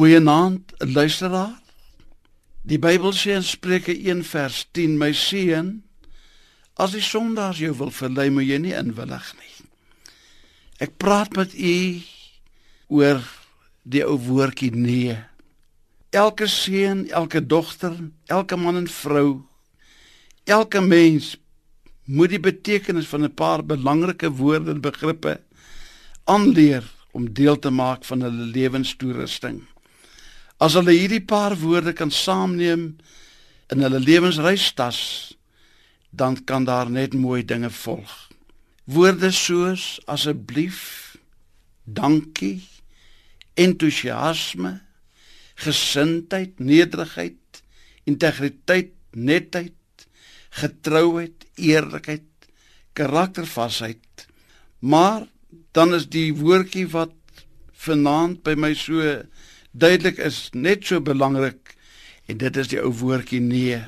Goeienaand, luisteraar. Die Bybel sê in Spreuke 1 vers 10: My seun, as die sondaars jou wil verlei, moet jy nie inwillig nie. Ek praat met u oor die ou woordjie nee. Elke seun, elke dogter, elke man en vrou, elke mens moet die betekenis van 'n paar belangrike woorde en begrippe aanleer om deel te maak van hulle lewenstoerusting. As hulle hierdie paar woorde kan saamneem in hulle lewensreistas, dan kan daar net mooi dinge volg. Woorde soos asseblief, dankie, entoesiasme, gesindheid, nederigheid, integriteit, netheid, getrouheid, eerlikheid, karaktervasheid. Maar dan is die woordjie wat vanaand by my so duidelik is net so belangrik en dit is die ou woordjie nee.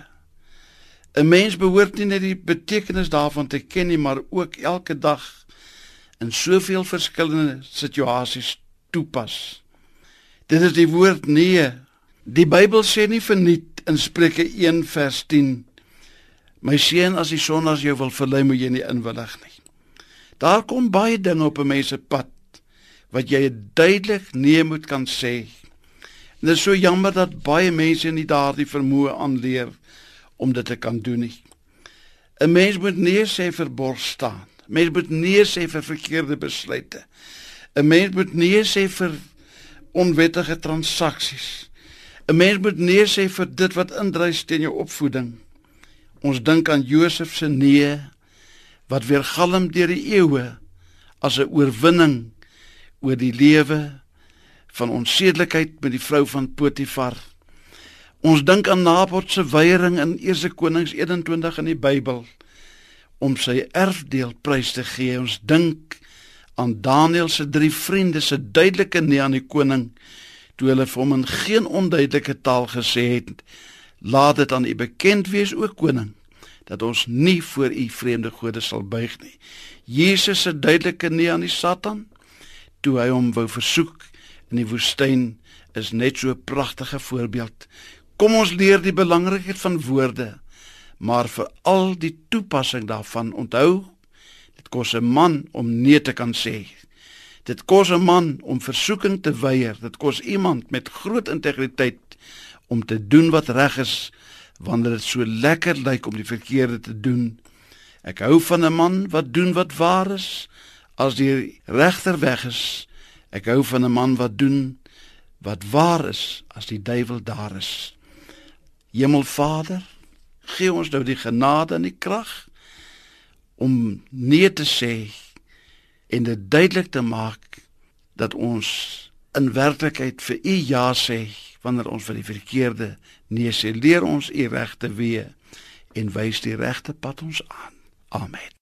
'n Mens behoort nie net die betekenis daarvan te ken nie, maar ook elke dag in soveel verskillende situasies toepas. Dit is die woord nee. Die Bybel sê nie verniet in Spreuke 1 vers 10 My seun as die son as jou wil verlei moet jy nie inwillig nie. Daar kom baie dinge op 'n mens se pad wat jy duidelik nee moet kan sê En dit is so jammer dat baie mense nie daardie vermoë aanleer om dit te kan doen nie. 'n Mens moet nie sê vir bors staan. Mens moet nie sê vir verkeerde besluite. 'n Mens moet nie sê vir onwettige transaksies. 'n Mens moet nie sê vir dit wat indrys teen jou opvoeding. Ons dink aan Josef se nee wat weer galm deur die eeue as 'n oorwinning oor die lewe van onsedelikheid met die vrou van Potifar. Ons dink aan Nabot se weiering in 1 Konings 21 in die Bybel om sy erfdeel prys te gee. Ons dink aan Daniël se drie vriende se duidelike nee aan die koning toe hulle vir hom in geen onduidelike taal gesê het: "Laat dit aan u bekend wees, o koning, dat ons nie voor u vreemde gode sal buig nie." Jesus se duidelike nee aan die Satan toe hy hom wou versoek in die woestyn is net so 'n pragtige voorbeeld. Kom ons leer die belangrikheid van woorde, maar veral die toepassing daarvan. Onthou, dit kos 'n man om nee te kan sê. Dit kos 'n man om versoeking te weier. Dit kos iemand met groot integriteit om te doen wat reg is wanneer dit so lekker lyk om die verkeerde te doen. Ek hou van 'n man wat doen wat waar is as die regter weg is. Ek hou van 'n man wat doen wat waar is as die duiwel daar is. Hemelvader, gee ons nou die genade en die krag om nee te sê en dit duidelik te maak dat ons in werklikheid vir u ja sê wanneer ons vir die verkeerde nee sê. Leer ons u regte weë en wys die regte pad ons aan. Amen.